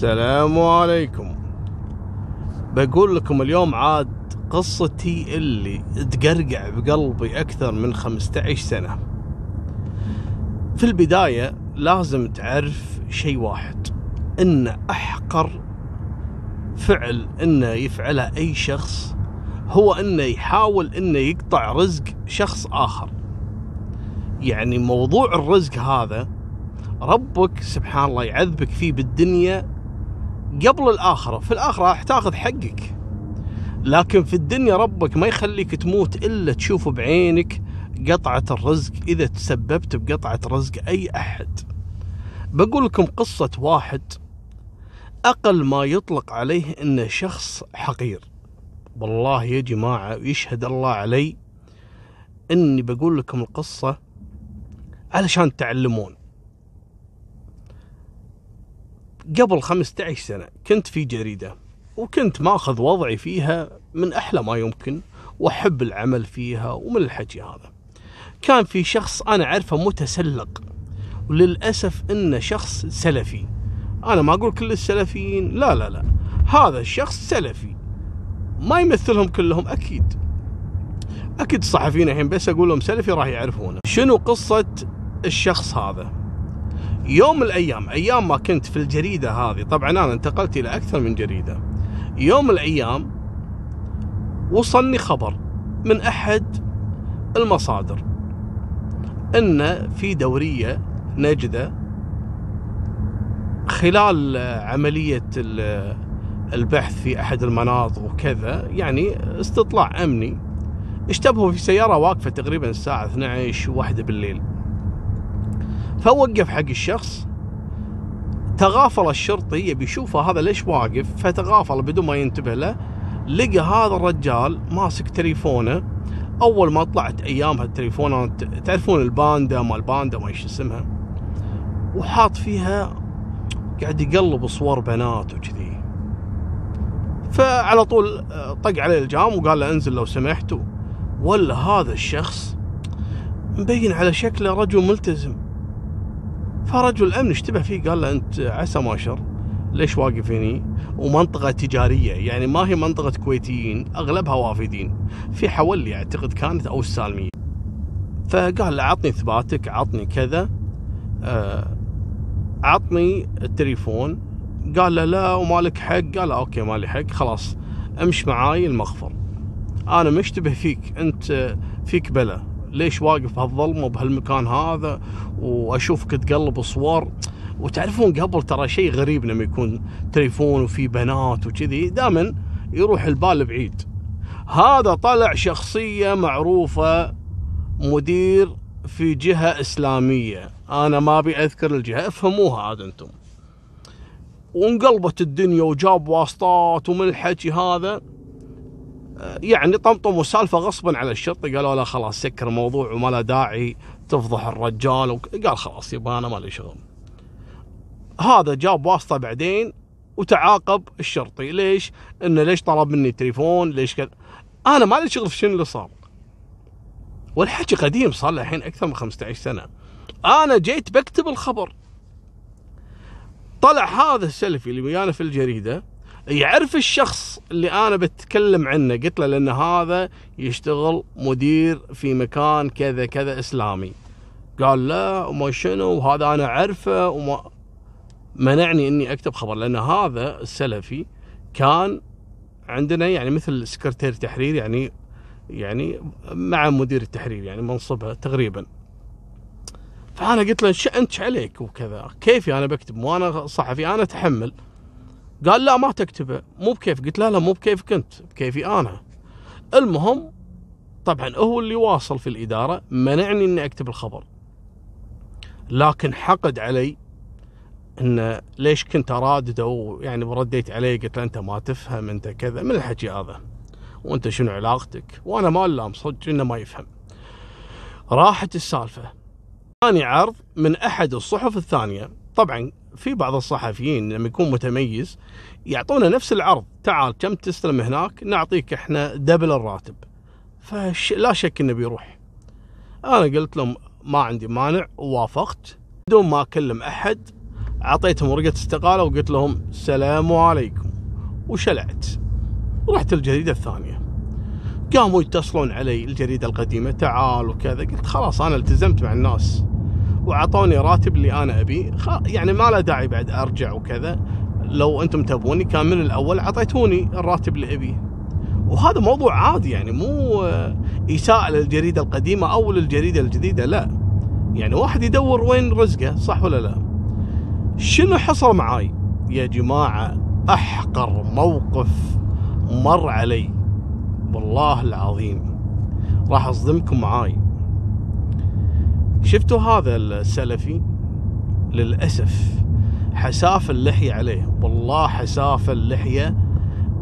السلام عليكم. بقول لكم اليوم عاد قصتي اللي تقرقع بقلبي أكثر من 15 سنة. في البداية لازم تعرف شيء واحد إن أحقر فعل إنه يفعله أي شخص هو إنه يحاول إنه يقطع رزق شخص آخر. يعني موضوع الرزق هذا ربك سبحان الله يعذبك فيه بالدنيا قبل الآخرة في الآخرة راح تاخذ حقك. لكن في الدنيا ربك ما يخليك تموت إلا تشوف بعينك قطعة الرزق إذا تسببت بقطعة رزق أي أحد. بقول لكم قصة واحد أقل ما يطلق عليه إنه شخص حقير. والله يا جماعة يشهد الله علي إني بقول لكم القصة علشان تعلمون. قبل 15 سنة كنت في جريدة وكنت ماخذ وضعي فيها من أحلى ما يمكن وأحب العمل فيها ومن الحكي هذا. كان في شخص أنا أعرفه متسلق وللأسف إنه شخص سلفي. أنا ما أقول كل السلفيين لا لا لا. هذا الشخص سلفي. ما يمثلهم كلهم أكيد. أكيد الصحفيين الحين بس أقول لهم سلفي راح يعرفونه. شنو قصة الشخص هذا؟ يوم من الأيام أيام ما كنت في الجريدة هذه طبعا أنا انتقلت إلى أكثر من جريدة. يوم من الأيام وصلني خبر من أحد المصادر إن في دورية نجدة خلال عملية البحث في أحد المناطق وكذا يعني استطلاع أمني اشتبهوا في سيارة واقفة تقريبا الساعة 12 واحدة بالليل. فوقف حق الشخص تغافل الشرطي يبي يشوفه هذا ليش واقف فتغافل بدون ما ينتبه له. لقى هذا الرجال ماسك تليفونه. أول ما طلعت ايامها التليفونات تعرفون الباندا ما الباندا ما إيش اسمها. وحاط فيها قاعد يقلب صور بنات وكذي. فعلى طول طق عليه الجام وقال له انزل لو سمحت. ولا هذا الشخص مبين على شكله رجل ملتزم. فرجل الأمن اشتبه فيه؟ قال له أنت عسى ما شر. ليش واقف هني ومنطقة تجارية يعني ما هي منطقة كويتيين أغلبها وافدين. في حولي أعتقد كانت أو السالمية. فقال له عطني إثباتك عطني كذا. آه، عطني التليفون. قال له لا ومالك حق. قال له أوكي مالي حق. خلاص امش معاي المخفر أنا مشتبه فيك أنت فيك بلا. ليش واقف بهالظلمه بهالمكان هذا؟ واشوفك تقلب صور وتعرفون قبل ترى شيء غريب لما يكون تليفون وفي بنات وكذي دائما يروح البال بعيد. هذا طلع شخصية معروفة مدير في جهة إسلامية. أنا ما أبي أذكر الجهة افهموها عاد أنتم. وانقلبت الدنيا وجاب واسطات ومن الحكي هذا. يعني طمطموا السالفه غصبا على الشرطة قالوا لا خلاص سكر الموضوع وما له داعي تفضح الرجال قال خلاص يبا أنا مالي شغل هذا جاب واسطة بعدين وتعاقب الشرطي ليش؟ انه ليش طلب مني تليفون؟ ليش كذا؟ أنا مالي شغل في شنو اللي صار. والحكي قديم صار له الحين أكثر من 15 سنة. أنا جيت بكتب الخبر. طلع هذا السلفي اللي ويانا في الجريدة يعرف الشخص اللي أنا بتكلم عنه. قلت له لأن هذا يشتغل مدير في مكان كذا كذا إسلامي. قال لا وما شنو وهذا أنا أعرفه وما منعني إني أكتب خبر. لأن هذا السلفي كان عندنا يعني مثل سكرتير تحرير يعني يعني مع مدير التحرير يعني منصبها تقريبا. فأنا قلت له انت عليك وكذا. كيفي أنا بكتب؟ مو أنا صحفي أنا أتحمل. قال لا ما تكتبه. مو بكيف. قلت لا لا مو بكيفك انت بكيفي أنا. المهم طبعا هو اللي واصل في الإدارة منعني إني أكتب الخبر. لكن حقد علي إن ليش كنت أرادده يعني رديت عليه قلت له أنت ما تفهم أنت كذا من الحكي هذا؟ وأنت شنو علاقتك؟ وأنا ما لام صدق إنه ما يفهم. راحت السالفة. ثاني عرض من أحد الصحف الثانية. طبعا في بعض الصحفيين لما يكون متميز يعطونا نفس العرض. تعال كم تستلم هناك؟ نعطيك إحنا دبل الراتب. فلا شك إنه بيروح. أنا قلت لهم ما عندي مانع ووافقت. بدون ما أكلم أحد أعطيتهم ورقة استقالة وقلت لهم السلام عليكم. وشلعت. رحت الجريدة الثانية. قاموا يتصلون علي الجريدة القديمة تعال وكذا. قلت خلاص أنا التزمت مع الناس. وأعطوني راتب اللي أنا ابيه يعني ما له داعي بعد أرجع وكذا. لو أنتم تبوني كان من الأول أعطيتوني الراتب اللي أبيه. وهذا موضوع عادي يعني مو اساءه للجريدة القديمة أو للجريدة الجديدة لا. يعني واحد يدور وين رزقه صح ولا لا؟ شنو حصل معاي؟ يا جماعة أحقر موقف مر علي. والله العظيم. راح أصدمكم معاي. شفتوا هذا السلفي؟ للأسف حساف اللحية عليه والله حساف اللحية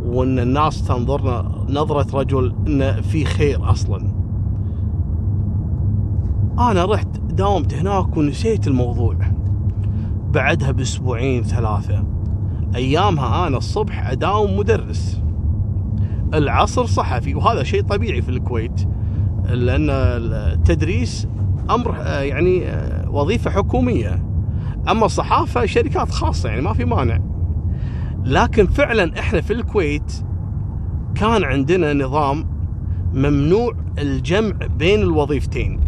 وإن الناس تنظرنا نظرة رجل إنه في خير أصلا. أنا رحت داومت هناك ونسيت الموضوع. بعدها بأسبوعين ثلاثة أيامها أنا الصبح أداوم مدرس. العصر صحفي وهذا شيء طبيعي في الكويت لأن التدريس أمر يعني وظيفة حكومية. أما الصحافة شركات خاصة يعني ما في مانع. لكن فعلا إحنا في الكويت كان عندنا نظام ممنوع الجمع بين الوظيفتين.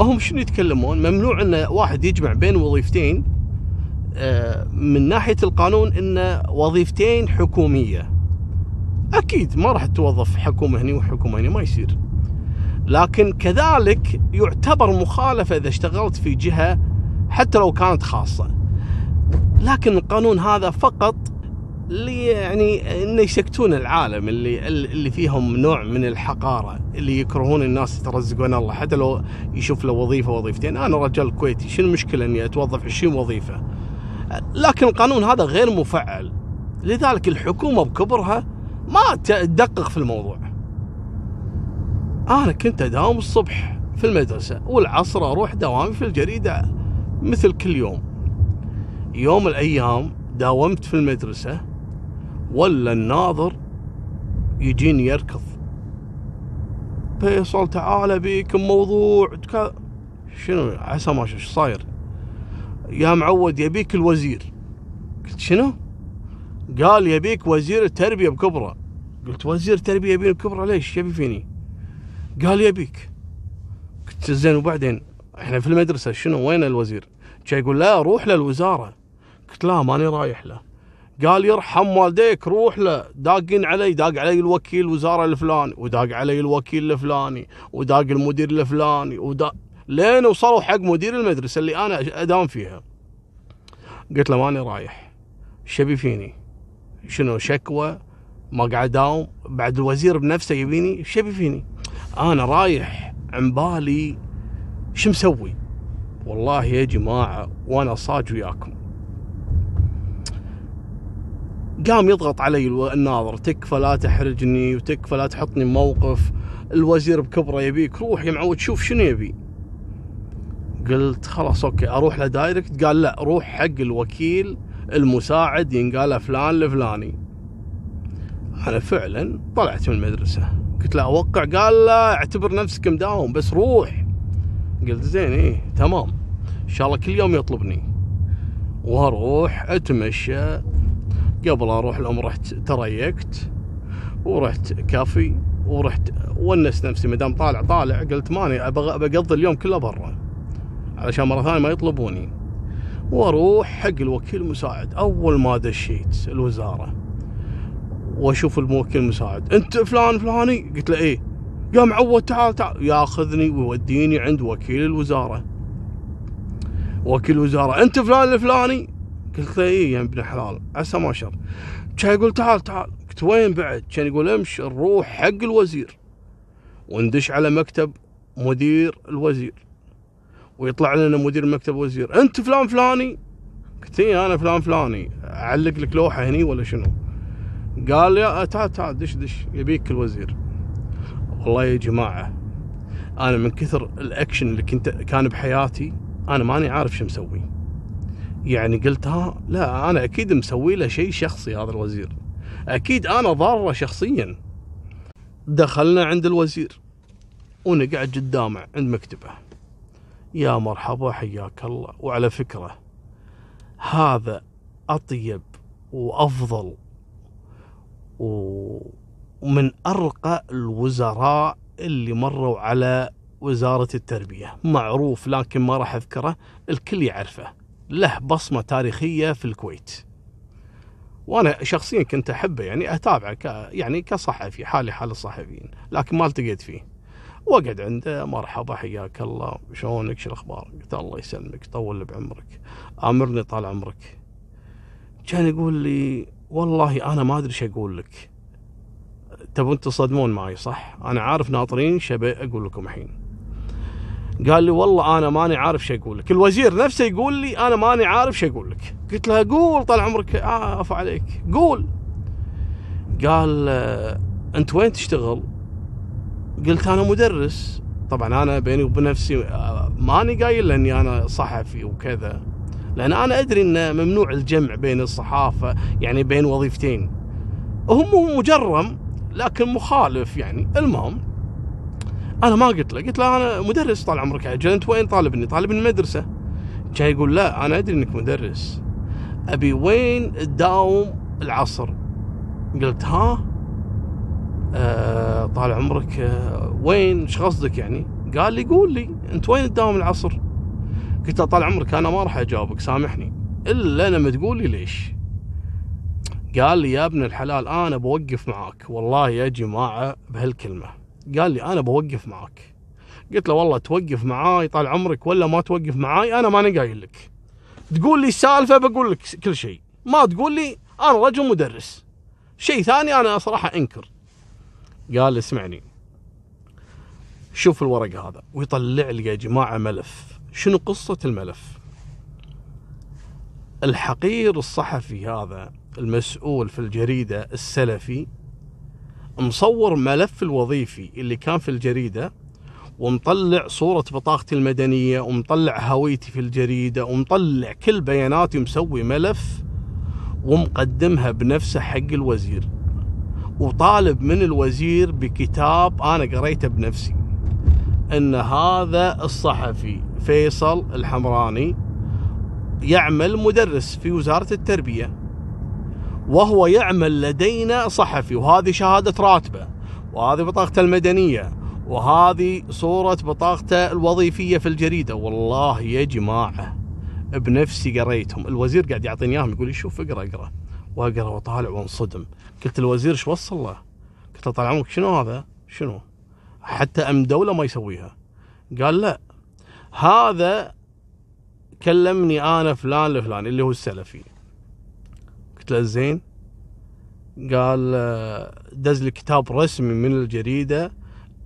هم شنو يتكلمون؟ ممنوع إن واحد يجمع بين وظيفتين آه، من ناحية القانون إن وظيفتين حكومية. أكيد ما راح توظف حكومة هني وحكومة هني ما يصير. لكن كذلك يعتبر مخالفة إذا اشتغلت في جهة حتى لو كانت خاصة. لكن القانون هذا فقط اللي يعني إنه يسكتون العالم اللي اللي فيهم نوع من الحقارة اللي يكرهون الناس يترزقون الله. حتى لو يشوف له وظيفة وظيفتين أنا رجال كويتي شنو المشكلة إني أتوظف 20 وظيفة؟ لكن القانون هذا غير مفعل. لذلك الحكومة بكبرها ما تدقق في الموضوع. أنا كنت أداوم الصبح في المدرسة والعصر أروح دوامي في الجريدة مثل كل يوم. يوم من الأيام داومت في المدرسة ولا الناظر يجيني يركض. فيصل تعال بيك موضوع. شنو؟ عسى ما إيش صاير؟ يا معود يبيك الوزير. قلت شنو؟ قال يبيك وزير التربية بكبره. قلت وزير يبيني بكبره؟ ليش يبي فيني؟ قال يبيك قلت زين وبعدين إحنا في المدرسة شنو؟ وين الوزير؟ كان يقول لا روح للوزاره قلت لا ماني رايح له. قال يرحم والديك روح له. داقين علي داق علي الوكيل الوزاره الفلاني وداق علي الوكيل الفلاني وداق المدير الفلاني وداق لين وصلوا حق مدير المدرسة اللي أنا اداوم فيها. قلت له ماني رايح. شبي فيني؟ شنو شكوى؟ ما قاعد أداوم؟ بعد الوزير بنفسه يبيني شبي فيني. أنا رايح عن بالي شو مسوي؟ والله يا جماعة وأنا صاج وياكم. قام يضغط علي الناظر تكفى لا تحرجني وتكفى لا تحطني موقف الوزير بكبره يبيك روح يا معود شوف شنو يبي. قلت خلاص okay أروح له direct قال لا روح حق الوكيل المساعد ينقال فلان الفلاني أنا فعلا طلعت من المدرسة. قلت له أوقع. قال لا اعتبر نفسك مداوم بس روح. قلت زين إيه تمام. إن شاء الله كل يوم يطلبني. وأروح أتمشى. قبل أروح لهم رحت تريقت. ورحت كافي. ورحت ونس نفسي ما دام طالع طالع. قلت ماني بقضي اليوم كله برا. علشان مرة ثانية ما يطلبوني. وأروح حق الوكيل المساعد أول ما دشيت الوزارة. واشوف الموكل المساعد انت فلان فلاني؟ قلت له إيه. يا معود تعال تعال. ياخذني ويوديني عند وكيل الوزارة. وكيل الوزاره انت فلان الفلاني قلت له إيه يا ابن حلال. عسى ما شر كان يقول تعال تعال. قلت وين بعد؟ كان يقول امشي نروح حق الوزير وندش على مكتب مدير الوزير ويطلع لنا مدير مكتب وزير. انت فلان فلاني؟ قلت إيه أنا فلان فلاني. أعلق لك لوحة هني ولا شنو؟ قال يا تعال تعال دش دش يبيك الوزير. والله يا جماعة أنا من كثر الأكشن اللي كنت كان بحياتي أنا ماني عارف شو مسوي. يعني قلت ها لا أنا أكيد مسوي له شيء شخصي هذا الوزير. أكيد أنا ضاره شخصيا. دخلنا عند الوزير ونقعد قدامه عند مكتبه. يا مرحبا حياك الله. وعلى فكرة هذا أطيب وأفضل ومن أرقى الوزراء اللي مروا على وزارة التربية. معروف لكن ما راح أذكره الكل يعرفه. له بصمة تاريخية في الكويت. وأنا شخصيا كنت أحبه يعني أتابعه ك يعني كصحفي حالي حال الصحفيين لكن ما التقيت فيه. وأقعد عنده مرحبا حياك الله شلونك شو الأخبار؟ قلت الله يسلمك طول بعمرك آمرني طال عمرك. كان يقول لي والله أنا ما أدري إيش أقول لك. تبون تصدمون معي صح؟ أنا عارف ناطرين شبه أقول لكم الحين. قال لي والله أنا ماني عارف شو أقول لك. الوزير نفسه يقول لي أنا ماني عارف شو أقول لك. قلت له قول طال عمرك. عاف عليك. قول. قال آه، أنت وين تشتغل؟ قلت أنا مدرس. طبعا أنا بيني وبين نفسي آه، ماني قايل إني أنا صحفي وكذا. لأن أنا أدري إن ممنوع الجمع بين الصحافة يعني بين وظيفتين. هم مجرم لكن مخالف يعني. المهم أنا ما قلت له. قلت له أنا مدرس طال عمرك عجل انت وين طالبني؟ طالبني المدرسة. كان يقول لا أنا أدري إنك مدرس. أبي وين تداوم العصر؟ قلت ها آه طال عمرك آه وين؟ إيش قصدك يعني؟ قال لي قول لي أنت وين تداوم العصر؟ قلت له طال عمرك أنا ما راح أجاوبك سامحني. إلا لما تقول لي ليش. قال لي يا ابن الحلال أنا بوقف معاك. والله يا جماعة بهالكلمة. قال لي أنا بوقف معاك. قلت له والله توقف معاي طال عمرك ولا ما توقف معاي أنا ماني قايل لك. تقول لي السالفة بقول لك كل شيء. ما تقول لي أنا رجل مدرس. شيء ثاني أنا صراحة أنكر. قال اسمعني. شوف الورق هذا ويطلع لي يا جماعة ملف. شنو قصة الملف؟ الحقير الصحفي هذا المسؤول في الجريدة السلفي مصور ملف الوظيفي اللي كان في الجريدة ومطلع صورة بطاقتي المدنية ومطلع هويتي في الجريدة ومطلع كل بياناتي ومسوي ملف ومقدمها بنفسه حق الوزير. وطالب من الوزير بكتاب أنا قريته بنفسي أن هذا الصحفي فيصل الحمراني يعمل مدرس في وزارة التربية وهو يعمل لدينا صحفي وهذه شهادة راتبة وهذه بطاقته المدنية وهذه صورة بطاقته الوظيفية في الجريدة والله يا جماعة بنفسي قريتهم الوزير قاعد يعطيني إياهم يقول لي شوف اقرأ اقرأ واقرأ وطالع وانصدم قلت الوزير إيش وصل له؟ قلت له طال عمرك شنو هذا؟ شنو؟ حتى أم دولة ما يسويها قال لا هذا كلمني أنا فلان لفلان اللي هو السلفي. قلت له زين. قال دز لي كتاب رسمي من الجريدة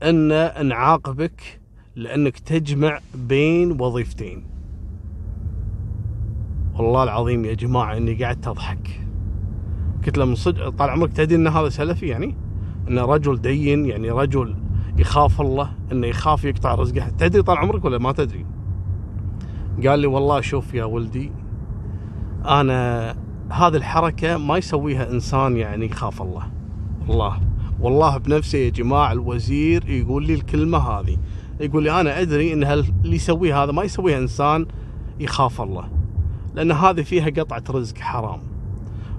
أن نعاقبك لأنك تجمع بين وظيفتين. والله العظيم يا جماعة إني قعدت أضحك. قلت له من صدق طال عمرك تدري إن هذا سلفي يعني؟ إنه رجل دين يعني رجل يخاف الله إنه يخاف يقطع رزقه. تدري طال عمرك ولا ما تدري؟ قال لي والله شوف يا ولدي أنا هذه الحركة ما يسويها إنسان يعني يخاف الله. والله والله بنفسه يا جماعة الوزير يقول لي الكلمة هذه. يقول لي أنا أدري أن اللي يسويه هذا ما يسويها إنسان يخاف الله لأن هذه فيها قطعة رزق حرام.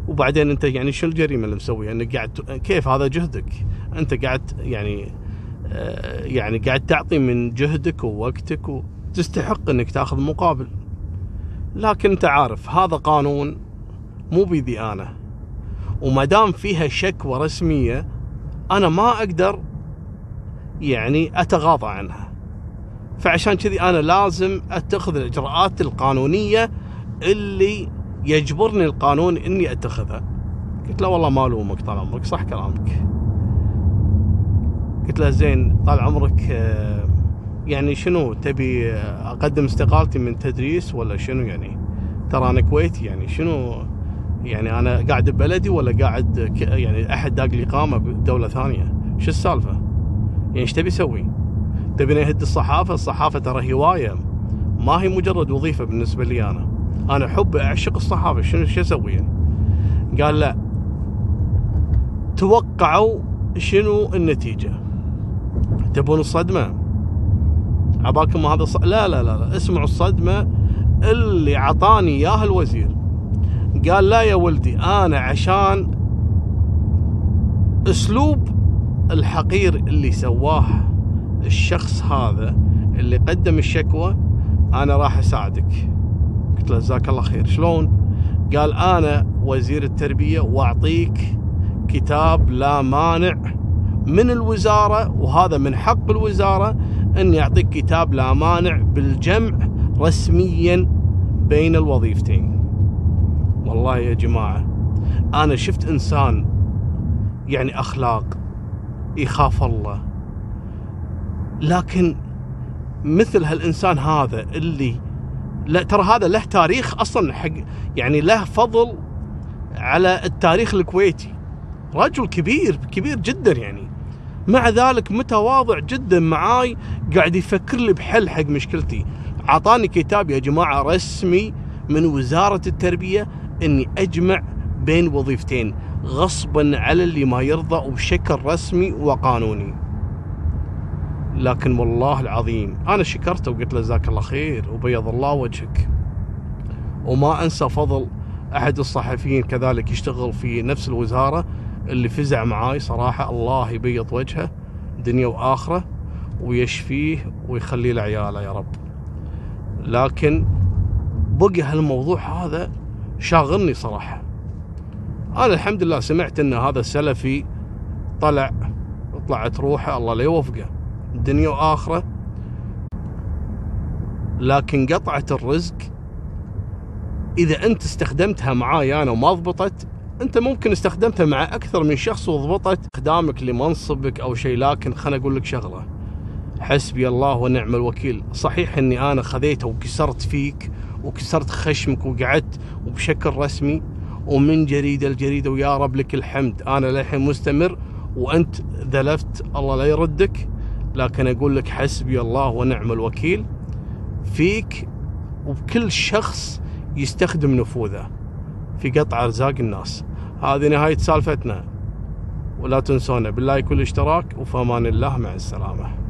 وبعدين أنت يعني شو الجريمة اللي مسويها؟ أنك قاعد كيف هذا جهدك؟ أنت قاعد يعني يعني قاعد تعطي من جهدك ووقتك وتستحق أنك تأخذ مقابل. لكن أنت عارف هذا قانون مو بيدي أنا. وما دام فيها شكوى رسمية أنا ما أقدر يعني أتغاضى عنها. فعشان كذي أنا لازم أتخذ الإجراءات القانونية اللي يجبرني القانون إني أتخذها. قلت له والله ما ألومك طال عمرك صح كلامك. قلت له زين طال عمرك آه، يعني شنو تبي أقدم استقالتي من تدريس ولا شنو يعني؟ ترى أنا كويتي يعني شنو يعني أنا قاعد ببلدي ولا قاعد يعني أحد داق لي إقامة بدولة ثانية؟ شو السالفة؟ يعني إيش تبي أسوي؟ تبي يهد الصحافة؟ الصحافة ترى هواية ما هي مجرد وظيفة بالنسبة لي أنا. أنا احب أعشق الصحافة شنو شو أسوي يعني؟ قال لا. توقعوا شنو النتيجة؟ تبون الصدمة؟ عبالكم هذا. لا لا لا لا. اسمعوا الصدمة اللي عطاني إياها الوزير. قال لا يا ولدي أنا عشان أسلوب الحقير اللي سواه الشخص هذا اللي قدم الشكوى أنا راح أساعدك. قلت له جزاك الله خير. شلون؟ قال أنا وزير التربية وأعطيك كتاب لا مانع من الوزارة وهذا من حق الوزارة إن يعطيك كتاب لا مانع بالجمع رسميا بين الوظيفتين. والله يا جماعة أنا شفت إنسان يعني أخلاق يخاف الله. لكن مثل هالإنسان هذا اللي لا ترى هذا له تاريخ أصلا حق يعني له فضل على التاريخ الكويتي. رجل كبير كبير جدا يعني. مع ذلك متواضع جدا معاي قاعد يفكر لي بحل حق مشكلتي. أعطاني كتاب يا جماعة رسمي من وزارة التربية إني أجمع بين وظيفتين غصبا على اللي ما يرضى وبشكل رسمي وقانوني. لكن والله العظيم أنا شكرته وقلت له جزاك الله خير وبيض الله وجهك. وما أنسى فضل أحد الصحفيين كذلك يشتغل في نفس الوزارة اللي فزع معاي صراحة الله يبيض وجهه دنيا وآخرة ويشفيه ويخليه لعياله يا رب. لكن بقي هالموضوع هذا شاغلني صراحة. أنا الحمد لله سمعت إن هذا السلفي طلع طلعت روحه الله لا يوفقه. دنيا وآخرة. لكن قطعة الرزق إذا أنت استخدمتها معاي أنا وما ضبطت انت ممكن استخدمتها مع أكثر من شخص وضبطت استخدامك لمنصبك أو شيء لكن خليني أقول لك شغلة. حسبي الله ونعم الوكيل. صحيح اني أنا خذيته وكسرت فيك وكسرت خشمك وقعدت وبشكل رسمي ومن جريدة لجريدة ويا رب لك الحمد. أنا للحين مستمر وأنت ذلفت الله لا يردك لكن أقول لك حسبي الله ونعم الوكيل فيك وبكل شخص يستخدم نفوذه. في قطع أرزاق الناس. هذه نهاية سالفتنا. ولا تنسونا بالله كل اشتراك وفي أمان الله مع السلامة.